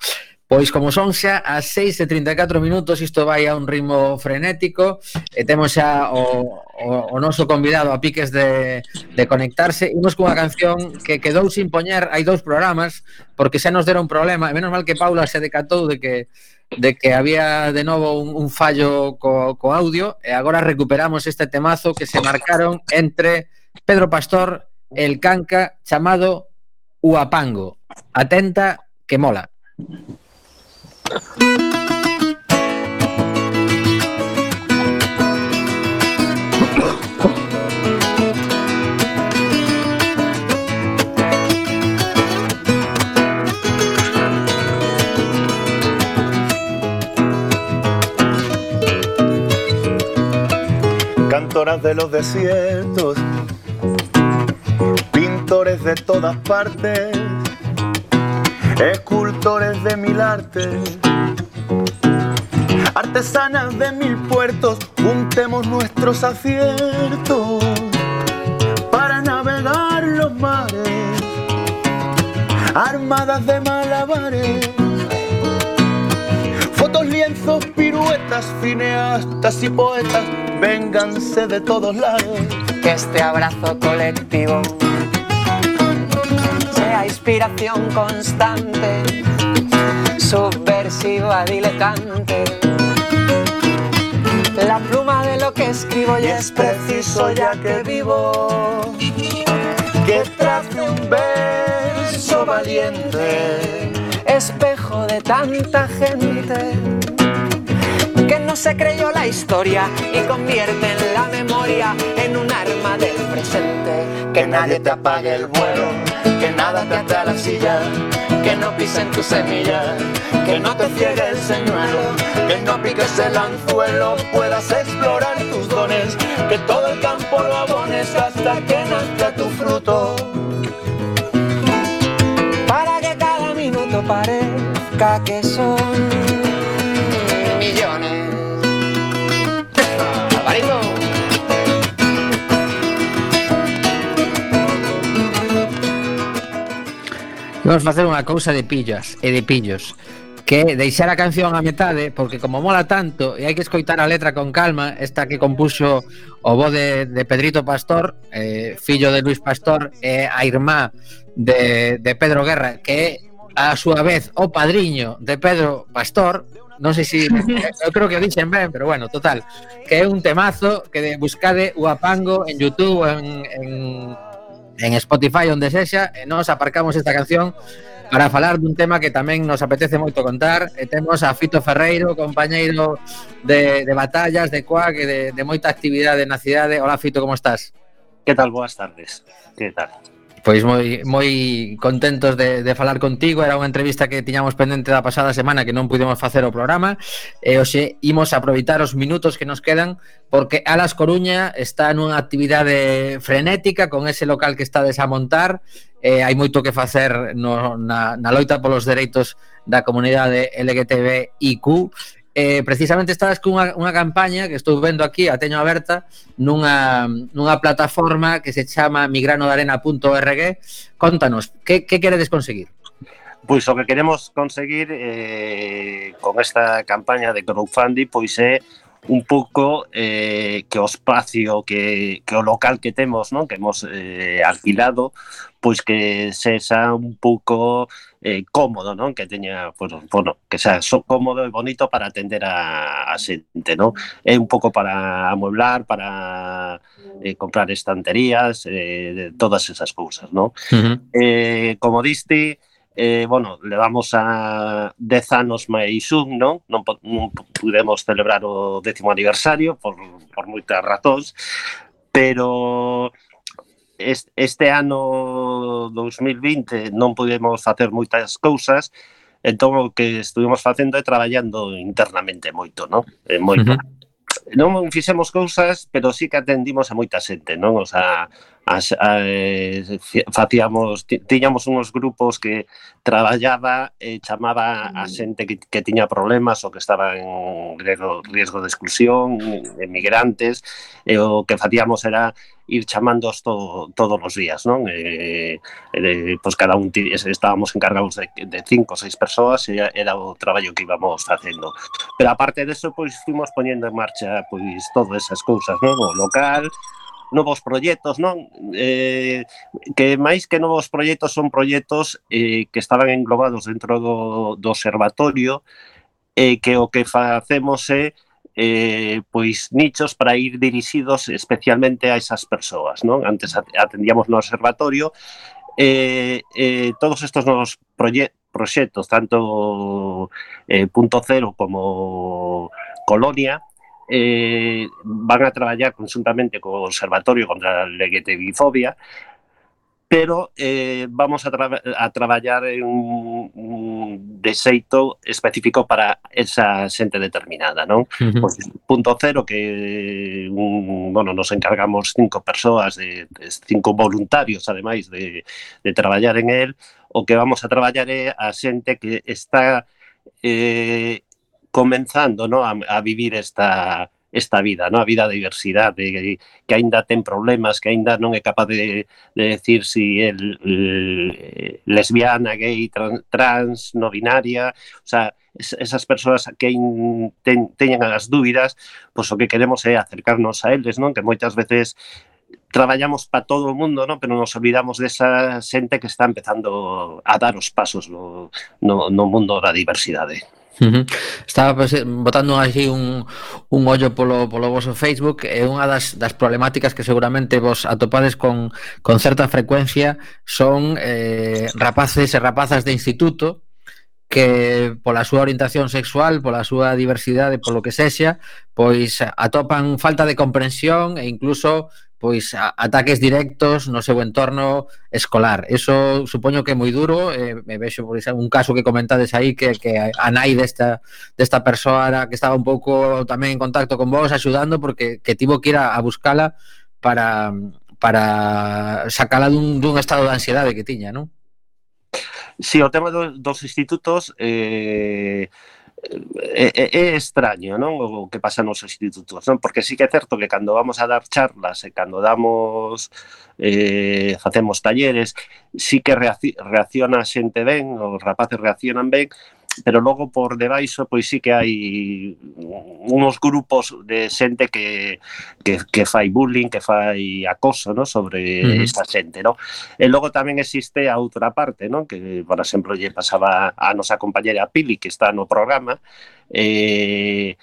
Pois como son xa as 6 e 34 minutos Isto vai a un ritmo frenético E temos xa o, o, o noso convidado a piques de, de conectarse Imos cunha canción que quedou sin poñer Hai dous programas Porque xa nos dera un problema E menos mal que Paula se decatou de que de que había de novo un, un fallo co, co audio e agora recuperamos este temazo que se marcaron entre Pedro Pastor e el Canca chamado Uapango. Atenta que mola. Cantoras de los desiertos, pintores de todas partes, escultores de mil artes, artesanas de mil puertos, juntemos nuestros aciertos para navegar los mares, armadas de malabares. Fotos, lienzos, piruetas, cineastas y poetas, vénganse de todos lados. que este abrazo colectivo sea inspiración constante, subversiva, diletante. La pluma de lo que escribo y es preciso ya que vivo. Que trace un verso valiente, espejo de tanta gente se creyó la historia y convierte en la memoria en un arma del presente que nadie te apague el vuelo, que nada te ate a la silla, que no pisen tu semilla, que no te ciegue el señuelo, que no piques el anzuelo, puedas explorar tus dones, que todo el campo lo abones hasta que nazca tu fruto. para que cada minuto parezca que son Vamos facer unha cousa de pillas e de pillos que deixar a canción a metade porque como mola tanto e hai que escoitar a letra con calma esta que compuxo o bo de, de Pedrito Pastor eh, fillo de Luis Pastor e eh, a irmá de, de Pedro Guerra que é a súa vez o padriño de Pedro Pastor non sei se eu creo que o dixen ben, pero bueno, total, que é un temazo que de buscade o apango en YouTube en, en en Spotify onde sexa e nos aparcamos esta canción para falar dun tema que tamén nos apetece moito contar e temos a Fito Ferreiro, compañeiro de, de batallas, de coac e de, de moita actividade na cidade. Hola Fito, como estás? Que tal? Boas tardes. Que tal? Pois moi moi contentos de, de falar contigo. Era unha entrevista que tiñamos pendente da pasada semana Que non pudemos facer o programa. E hoxe imos aproveitar os minutos que nos quedan Porque Alas Coruña está nunha actividade frenética Con ese local que está a montar. Eh, Hai moito que facer no, na, na loita polos dereitos da comunidade LGTBIQ eh, precisamente estabas cunha unha campaña que estou vendo aquí, a teño aberta, nunha, nunha plataforma que se chama migranodarena.org. Contanos, que, que queredes conseguir? Pois o que queremos conseguir eh, con esta campaña de crowdfunding pois é un pouco eh, que o espacio, que, que o local que temos, non? que hemos eh, alquilado, pois que sexa un pouco eh, cómodo, non? Que teña, pues, bueno, que xa so cómodo e bonito para atender a, a xente, non? É eh, un pouco para amueblar, para eh, comprar estanterías, eh, todas esas cousas, non? Uh -huh. eh, como diste, eh, bueno, levamos a 10 anos máis un, non? Non, non pudemos celebrar o décimo aniversario por, por moitas razóns, pero este ano 2020 non podemos facer moitas cousas, entón o que estuvimos facendo é traballando internamente moito, non? É moito. Uh -huh. Non fixemos cousas, pero sí que atendimos a moita xente, non? O sea, as, eh, as, facíamos, tiñamos uns grupos que traballaba e chamaba a mm. xente que, que tiña problemas ou que estaba en riesgo, riesgo de exclusión, emigrantes, e o que facíamos era ir chamándoos todo, todos os días, non? E, e, pois cada un estábamos encargados de, de cinco ou seis persoas e era o traballo que íbamos facendo. Pero aparte de eso, pois fuimos poñendo en marcha pois todas esas cousas, non? O local, novos proxectos, non? Eh, que máis que novos proxectos son proxectos eh, que estaban englobados dentro do, do observatorio e eh, que o que facemos é eh, pois nichos para ir dirixidos especialmente a esas persoas, non? Antes atendíamos no observatorio eh, eh, todos estos novos proxectos proxectos, tanto eh, punto cero como colonia, eh, van a traballar conjuntamente co Observatorio contra a LGTBifobia, pero eh, vamos a, tra a traballar en un, un deseito específico para esa xente determinada, non? Uh -huh. pues, punto cero que un, bueno, nos encargamos cinco persoas, de, de cinco voluntarios, ademais, de, de traballar en el, o que vamos a traballar é eh, a xente que está eh, comenzando no, a, a vivir esta, esta vida, no? a vida da diversidade, que aínda ten problemas, que aínda non é capaz de, de decir si é lesbiana, gay, trans, trans, no binaria, o sea, esas persoas que in, ten, teñen as dúbidas, pois o que queremos é acercarnos a eles, non? que moitas veces traballamos para todo o mundo, non? pero nos olvidamos desa xente que está empezando a dar os pasos no, no, no mundo da diversidade. Uh -huh. Estaba eh, botando así un, un ollo polo, polo voso Facebook e unha das, das problemáticas que seguramente vos atopades con, con certa frecuencia son eh, rapaces e rapazas de instituto que pola súa orientación sexual, pola súa diversidade, polo que sexa, pois atopan falta de comprensión e incluso pois a, ataques directos no seu entorno escolar. Eso supoño que é moi duro, eh, me vexo por exemplo, un caso que comentades aí que, que a nai desta, desta persoa que estaba un pouco tamén en contacto con vos axudando porque que tivo que ir a, a buscala para, para sacala dun, dun estado de ansiedade que tiña, non? Sí, o tema do, dos institutos eh, é, é extraño non o que pasa nos institutos non? Porque sí que é certo que cando vamos a dar charlas e cando damos eh, facemos talleres sí que reacciona a xente ben os rapaces reaccionan ben pero logo por debaixo pois sí que hai unos grupos de xente que, que, que fai bullying, que fai acoso no? sobre uh -huh. esta xente. No? E logo tamén existe a outra parte, no? que por exemplo lle pasaba a nosa compañera Pili, que está no programa, eh,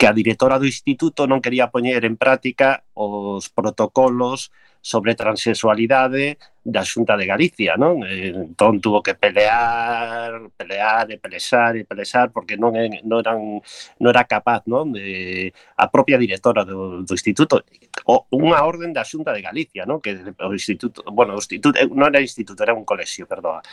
que a directora do instituto non quería poñer en práctica os protocolos sobre transexualidade da Xunta de Galicia, non? Eh, entón tuvo que pelear, pelear e pelexar e pelexar porque non, non, eran, non era capaz, non? De, a propia directora do, do instituto, o, unha orden da Xunta de Galicia, non? Que o instituto, bueno, o instituto, eh, non era instituto, era un colexio, perdoa.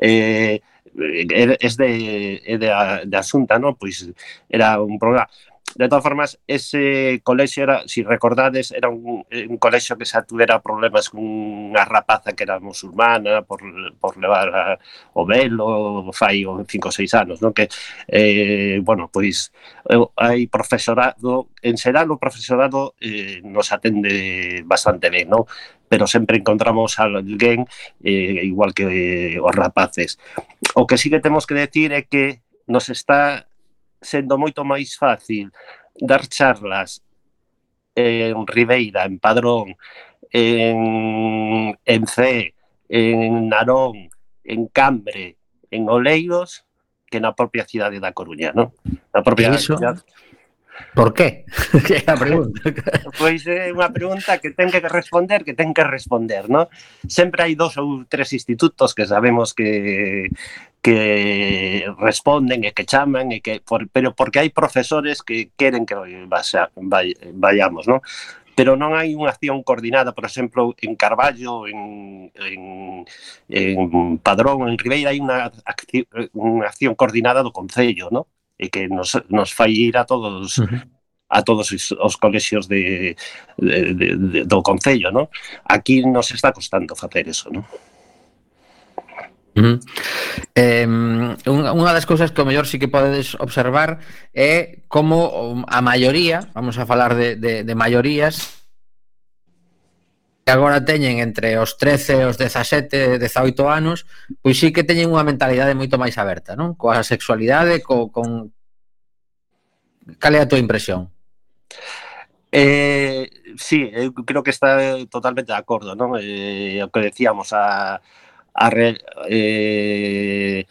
Eh, eh es de, é de, da Xunta, non? Pois era un programa De todas formas, ese colexio era, si recordades, era un, un colexio que xa tuvera problemas cunha rapaza que era musulmana por, por levar a, o velo fai cinco ou seis anos, non? Que, eh, bueno, pois eh, hai profesorado, en xeral o profesorado eh, nos atende bastante ben, non? pero sempre encontramos alguén eh, igual que eh, os rapaces. O que sí que temos que decir é que nos está sendo moito máis fácil dar charlas en Ribeira, en Padrón, en, en C, en Narón, en Cambre, en Oleiros, que na propia cidade da Coruña, non? Na propia iso, cidade Por qué? que é a pregunta. pois é unha pregunta que ten que responder, que ten que responder, ¿no? Sempre hai dos ou tres institutos que sabemos que que responden e que chaman e que por, pero porque hai profesores que queren que vaya, vayamos, ¿no? pero non hai unha acción coordinada, por exemplo, en Carballo, en, en, en Padrón, en Ribeira, hai unha, acción, unha acción coordinada do Concello, ¿no? e que nos, nos fai ir a todos uh -huh. a todos os, os colexios de, de, de, de, do Concello, ¿no? Aquí nos está costando facer eso, non? Uh -huh. Eh, unha das cousas que o mellor sí que podedes observar é como a maioría, vamos a falar de, de, de maiorías, agora teñen entre os 13 e os 17, 18 anos, pois sí que teñen unha mentalidade moito máis aberta, non? Coa sexualidade, co, con... Cal é a tua impresión? Eh, sí, eu creo que está totalmente de acordo, non? Eh, o que decíamos, a, a re, eh,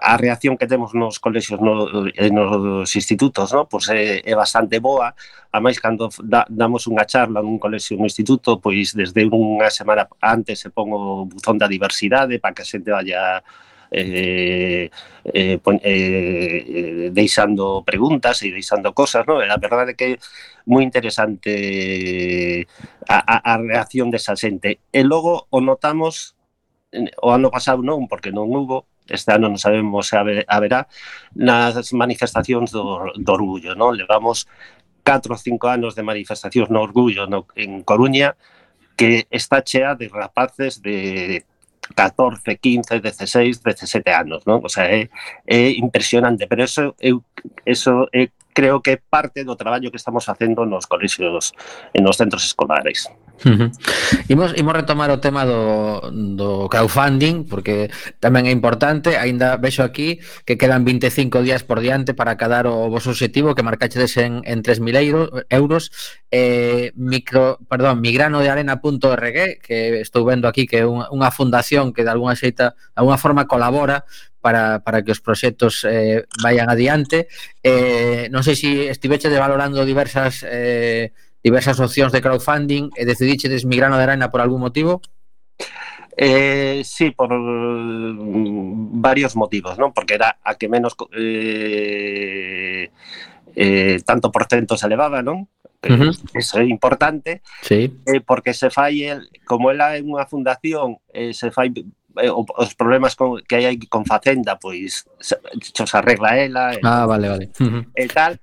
a reacción que temos nos colexios no, eh, nos institutos no? pois é, eh, é bastante boa a máis cando da, damos unha charla nun colexio no instituto pois desde unha semana antes se pon o buzón da diversidade para que a xente vaya eh, eh, eh, eh, deixando preguntas e deixando cosas, non? E a verdade é que é moi interesante a, a, a reacción desa xente. E logo o notamos o ano pasado non, porque non hubo, este ano non sabemos se haberá, nas manifestacións do, do orgullo. Non? Levamos 4 ou 5 anos de manifestacións no orgullo no, en Coruña que está chea de rapaces de 14, 15, 16, 17 anos, non? O sea, é, é impresionante, pero eso eu eso é, creo que é parte do traballo que estamos facendo nos colexios e nos centros escolares. Uh -huh. Imos, imos retomar o tema do, do crowdfunding porque tamén é importante. Aínda vexo aquí que quedan 25 días por diante para cadar o vos objetivo que marcaxedes en, en 3.000 euros. Eh, micro, perdón, migrano de arena.org que estou vendo aquí que é unha, unha fundación que de alguna xeita de alguna forma colabora para, para que os proxectos eh, vayan adiante. Eh, non sei se si estiveche valorando diversas eh, diversas opcións de crowdfunding e decidiches migrar de arena por algún motivo? Eh, sí, por eh, varios motivos, ¿no? Porque era a que menos eh, eh, tanto por cento se elevaba, ¿no? Uh -huh. Eso é importante, sí. eh, porque se fai, el, como ela é unha fundación, eh, se fai eh, os problemas con, que hai con Facenda, pois se, se arregla ela. Eh. Ah, vale, vale. Uh -huh. E tal,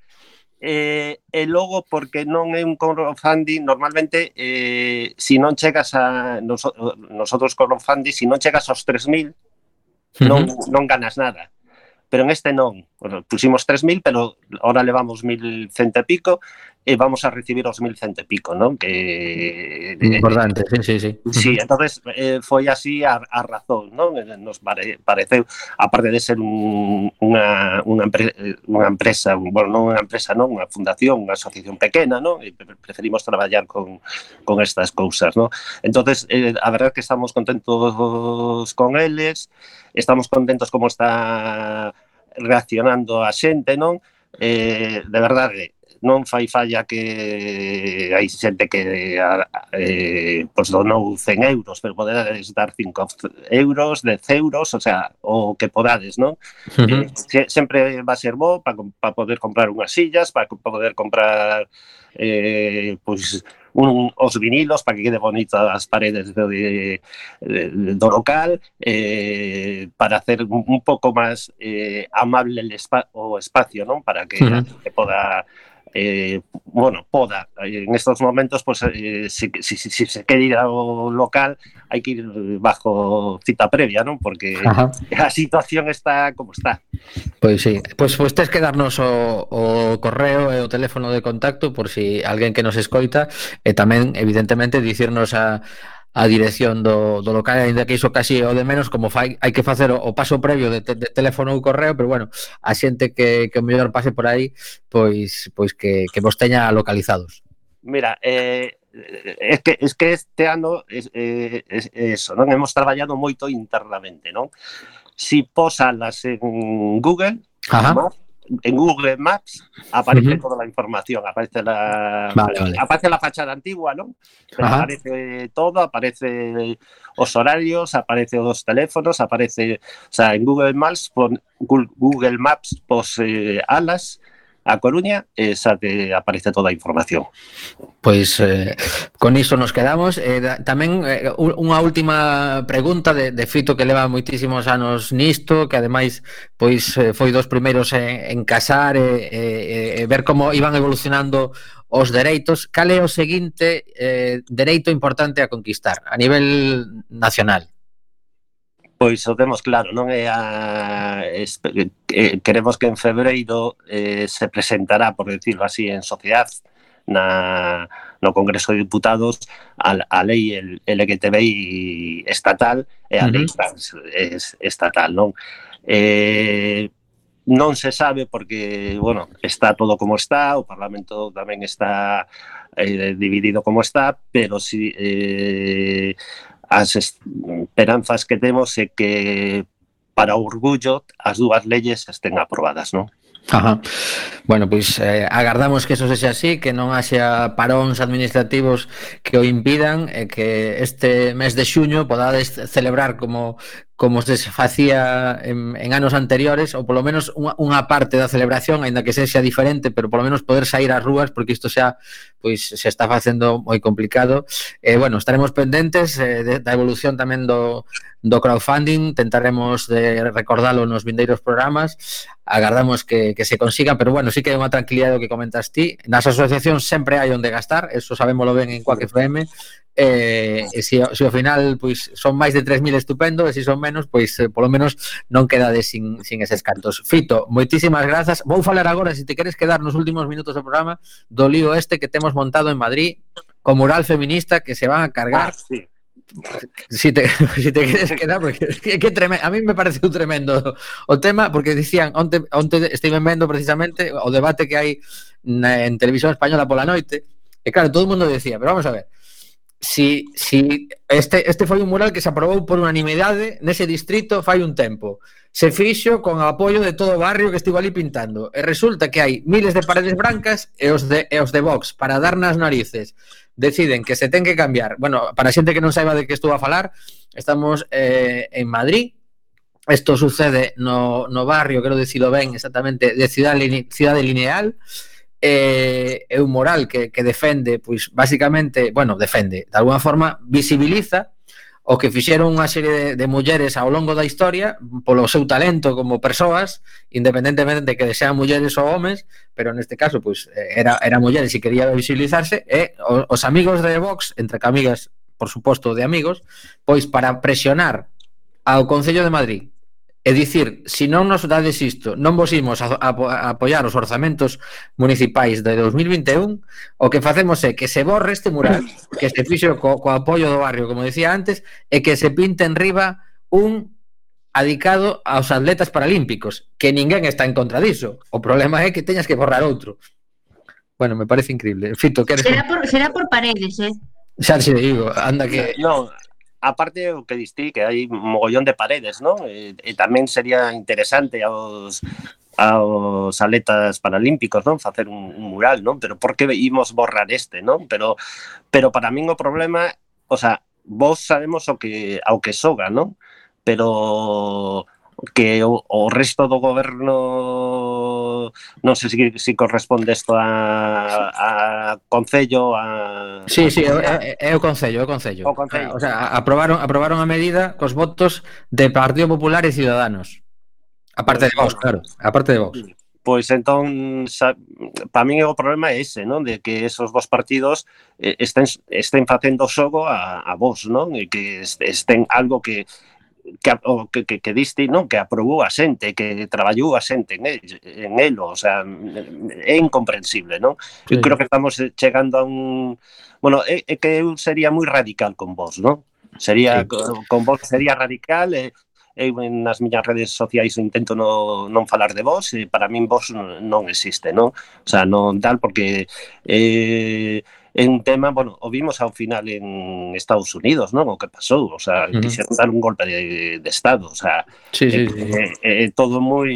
eh, e logo porque non é un crowdfunding normalmente eh, se si non chegas a nos, nosotros crowdfunding se si non chegas aos 3000 non, uh -huh. non ganas nada pero en este non, bueno, pusimos 3000 pero ahora levamos 1100 e pico e vamos a recibir os 1100 e pico, non? Que eh, importante, sí, sí, sí. Sí, entonces eh, foi así a, a razón, non? Eh, nos pare, pareceu aparte de ser un, unha unha, empre, unha empresa, un, bueno, non unha empresa, non, unha fundación, unha asociación pequena, non? E preferimos traballar con con estas cousas, non? Entonces, eh, a verdade é que estamos contentos con eles, estamos contentos como está reaccionando a xente, non? Eh, de verdade, non fai falla que hai xente que eh, pues donou 100 euros, pero podedes dar 5 euros, 10 euros, o sea, o que podades, non? Uh -huh. eh, sempre va ser bo para pa poder comprar unhas sillas, para poder comprar eh, pois un, os vinilos para que quede bonito as paredes do, de, do local eh, para hacer un, un pouco máis eh, amable el spa, o espacio, non? Para que uh -huh. a xente poda eh, bueno, poda. Eh, en estos momentos, pues, eh, si, si, si, se quiere ir ao local, hai que ir eh, bajo cita previa, non? Porque Ajá. a situación está como está. Pois pues, sí. Pois, pues, pois pues, que darnos o, o correo e o teléfono de contacto por si alguén que nos escoita e tamén, evidentemente, dicirnos a a dirección do, do local, ainda que iso casi o de menos, como fai, hai que facer o, o paso previo de, te, de teléfono ou correo, pero bueno, a xente que, que o mellor pase por aí, pois, pois que, que vos teña localizados. Mira, eh, es que, es que este ano es, eh, es, eso, non hemos traballado moito internamente, non? Si posalas en Google, Ajá. ¿no? En Google Maps aparece toda la información, aparece la Vale, vale. aparece la fachada antigua, ¿no? Pero aparece todo, aparece os horarios, aparece os teléfonos, aparece, o sea, en Google Maps pon Google Maps pos eh, alas a Coruña esa xa te aparece toda a información. Pois eh, con iso nos quedamos. Eh, da, tamén eh, unha última pregunta de, de Fito que leva moitísimos anos nisto, que ademais pois eh, foi dos primeiros en, en casar e eh, eh, ver como iban evolucionando os dereitos. Cal é o seguinte eh, dereito importante a conquistar a nivel nacional? Pois o temos claro, non é a eh, queremos que en febreiro eh, se presentará, por decirlo así, en sociedade na no Congreso de Diputados a, a lei LGTBI estatal e a lei trans es, estatal, non? Eh, non se sabe porque, bueno, está todo como está, o Parlamento tamén está eh, dividido como está, pero si eh, as esperanzas que temos é que para o orgullo as dúas leyes estén aprobadas, non? Ajá. Bueno, pois eh, agardamos que eso sexa así, que non haxa paróns administrativos que o impidan e que este mes de xuño podades celebrar como como se facía en, en anos anteriores, ou polo menos unha, unha parte da celebración, aínda que sexa diferente, pero polo menos poder sair ás rúas, porque isto xa pois se está facendo moi complicado. Eh, bueno, estaremos pendentes eh, de, da evolución tamén do, do crowdfunding, tentaremos de recordalo nos vindeiros programas, agardamos que, que se consiga, pero bueno, sí que é unha tranquilidade o que comentas ti. Nas asociacións sempre hai onde gastar, eso sabémoslo ben en Quack FM, eh, e se, si, se si ao final pois, son máis de 3.000 estupendo, e se si son menos menos, pois eh, polo menos non quedades sin, sin eses cantos. Fito, moitísimas grazas. Vou falar agora, se te queres quedar nos últimos minutos do programa, do lío este que temos montado en Madrid, co mural feminista que se van a cargar. Ah, sí si te, si te queres quedar porque que, que tremendo, a mí me pareceu tremendo o tema porque dicían onte, onte estive vendo precisamente o debate que hai na, en televisión española pola noite e claro, todo o mundo decía, pero vamos a ver si, si este, este foi un mural que se aprobou por unanimidade nese distrito fai un tempo. Se fixo con o apoio de todo o barrio que estivo ali pintando. E resulta que hai miles de paredes brancas e os de, e os de Vox para dar nas narices. Deciden que se ten que cambiar. Bueno, para a xente que non saiba de que estou a falar, estamos eh, en Madrid, Isto sucede no, no barrio, quero dicilo ben, exactamente, de Cidade, Cidade Lineal, eh, é un moral que, que defende, pois, basicamente, bueno, defende, de alguna forma, visibiliza o que fixeron unha serie de, de mulleres ao longo da historia polo seu talento como persoas, independentemente de que sean mulleres ou homes, pero neste caso pois era era mulleres e quería visibilizarse e os amigos de Vox, entre camigas, por suposto, de amigos, pois para presionar ao Concello de Madrid É dicir, se non nos dades isto, non vos imos a, a, a apoiar os orzamentos municipais de 2021, o que facemos é que se borre este mural que se fixo co, co apoio do barrio, como decía antes, e que se pinte en riba un adicado aos atletas paralímpicos, que ninguén está en contra diso. O problema é que teñas que borrar outro. Bueno, me parece increíble. Fito, queres... Será por, será por paredes, eh? Xa te digo, anda que... Non, aparte o que distí que hai un mogollón de paredes, non? E, e tamén sería interesante aos aos atletas paralímpicos, non, facer un, un mural, non? Pero por que imos borrar este, non? Pero pero para min o problema, o sea, vos sabemos o que ao que soga, non? Pero que o, o resto do goberno non sei se, se corresponde isto a, a Concello a... Sí, sí, é, é o Concello, é o Concello. O Concello. O sea, aprobaron, aprobaron a medida cos votos de Partido Popular e Ciudadanos. A parte de Vox, claro, a parte de Vox. Pois entón, para min o problema é ese, non? De que esos dos partidos eh, estén, estén facendo xogo a, a vos, non? E que estén algo que, que, o que, que, que diste, non, que aprobou a xente, que traballou a xente en, el, en elo, o sea, é incomprensible, non? Sí. Eu creo que estamos chegando a un... Bueno, é, é que eu sería moi radical con vos, non? Sería, sí. con, con vos sería radical, e, eu nas miñas redes sociais intento no, non falar de vos e para min vos non existe, non? O sea, non tal porque eh, é un tema, bueno, o vimos ao final en Estados Unidos, non? O que pasou, o sea, uh -huh. quixeron dar un golpe de, de estado, o sea, sí, sí, é, sí. É, é todo moi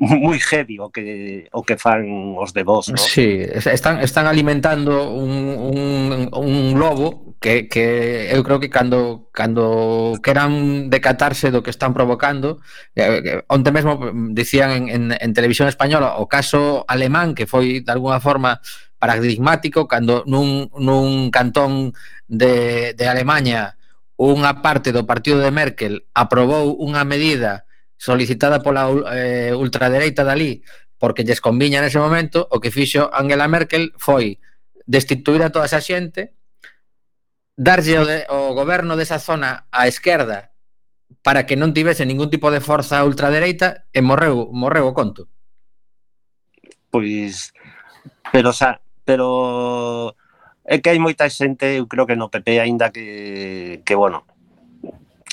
moi heavy o que o que fan os de vos, ¿no? Sí, están están alimentando un, un, un lobo que, que eu creo que cando cando queran decatarse do que están provocando, onte mesmo mm, dicían en, en, en televisión española o caso alemán que foi de alguna forma paradigmático cando nun, nun cantón de, de Alemanha unha parte do partido de Merkel aprobou unha medida solicitada pola eh, ultradereita dali porque lles conviña nese momento o que fixo Angela Merkel foi destituir a toda esa xente darlle o, de, o goberno desa zona á esquerda para que non tivese ningún tipo de forza ultradereita e morreu, morreu o conto. Pois, pero xa, pero é que hai moita xente, eu creo que no PP aínda que, que bueno,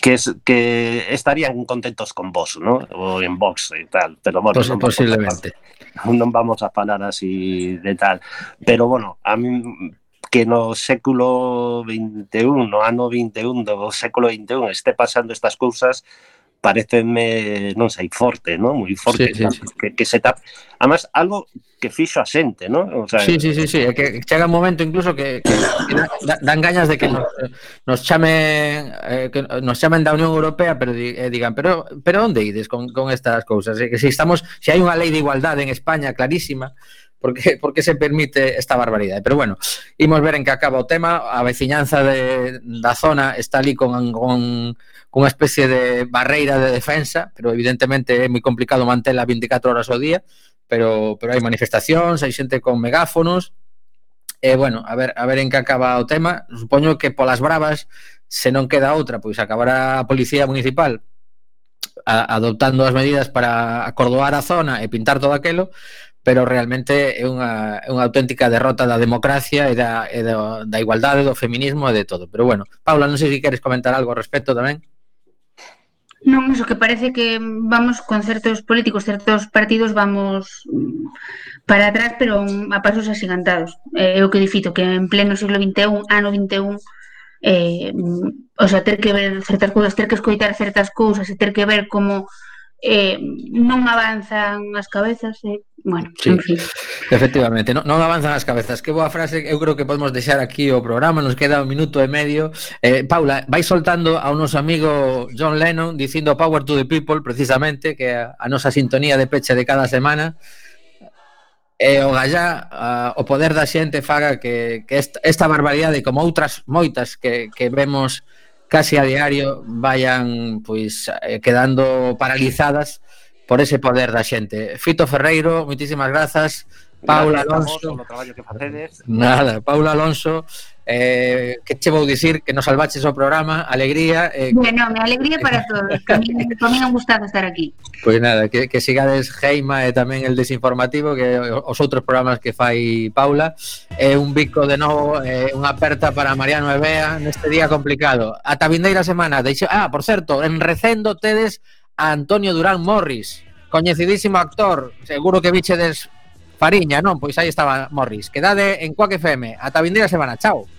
que, es, que estarían contentos con vos, ¿no? O en Vox e tal, pero bueno, pues, non posiblemente. Vamos, non vamos a falar así de tal, pero bueno, a mí que no século 21, no ano 21 do século 21 este pasando estas cousas, parecenme, non sei, forte, non? Moi forte, sí, sí, sí. que, que se tap... Además, algo que fixo a xente, non? O sea, sí, sí, sí, sí, é que chega un momento incluso que, que dan, dan gañas de que nos, nos chamen eh, que nos chamen da Unión Europea, pero eh, digan, pero pero onde ides con, con estas cousas? Eh? Que se si estamos, se si hai unha lei de igualdade en España clarísima, porque, porque se permite esta barbaridade. Pero bueno, imos ver en que acaba o tema. A veciñanza de, da zona está ali con, con, con unha especie de barreira de defensa, pero evidentemente é moi complicado mantela 24 horas ao día, pero, pero hai manifestacións, hai xente con megáfonos, E, eh, bueno, a ver, a ver en que acaba o tema. Supoño que polas bravas, se non queda outra, pois acabará a Policía Municipal a, adoptando as medidas para acordoar a zona e pintar todo aquelo, pero realmente é unha, é unha auténtica derrota da democracia e da, e da, da igualdade, do feminismo e de todo. Pero bueno, Paula, non sei se queres comentar algo ao respecto tamén. Non, iso que parece que vamos con certos políticos, certos partidos vamos para atrás, pero a pasos asigantados. É eh, o que difito, que en pleno siglo XXI, ano XXI, eh, o sea, ter que ver certas cousas, ter que escoitar certas cousas e ter que ver como eh, non avanzan as cabezas e, eh? bueno, sí. en fin. Efectivamente, non, non avanzan as cabezas. Que boa frase, eu creo que podemos deixar aquí o programa, nos queda un minuto e medio. Eh, Paula, vai soltando ao noso amigo John Lennon dicindo Power to the People, precisamente, que a, a nosa sintonía de peche de cada semana e o gallá o poder da xente faga que, que esta, esta barbaridade como outras moitas que, que vemos casi a diario vayan pois eh, quedando paralizadas por ese poder da xente. Fito Ferreiro, moitísimas grazas Paula Alonso. traballo que facedes. Nada, Paula Alonso eh, que che vou dicir que nos salvaches o programa alegría eh, Bueno, me alegría para todos Que me un gustado estar aquí. Pois pues nada, que, que sigades Geima e tamén el desinformativo que os outros programas que fai Paula. É eh, un bico de novo eh, unha aperta para Mariano e Bea neste día complicado. Ata vindeira semana deixo... Ah, por certo, en recendo tedes a Antonio Durán Morris coñecidísimo actor, seguro que bichedes Fariña, non, pois aí estaba Morris. Quedade en Coaque FM. Ata vindeira semana. Chao.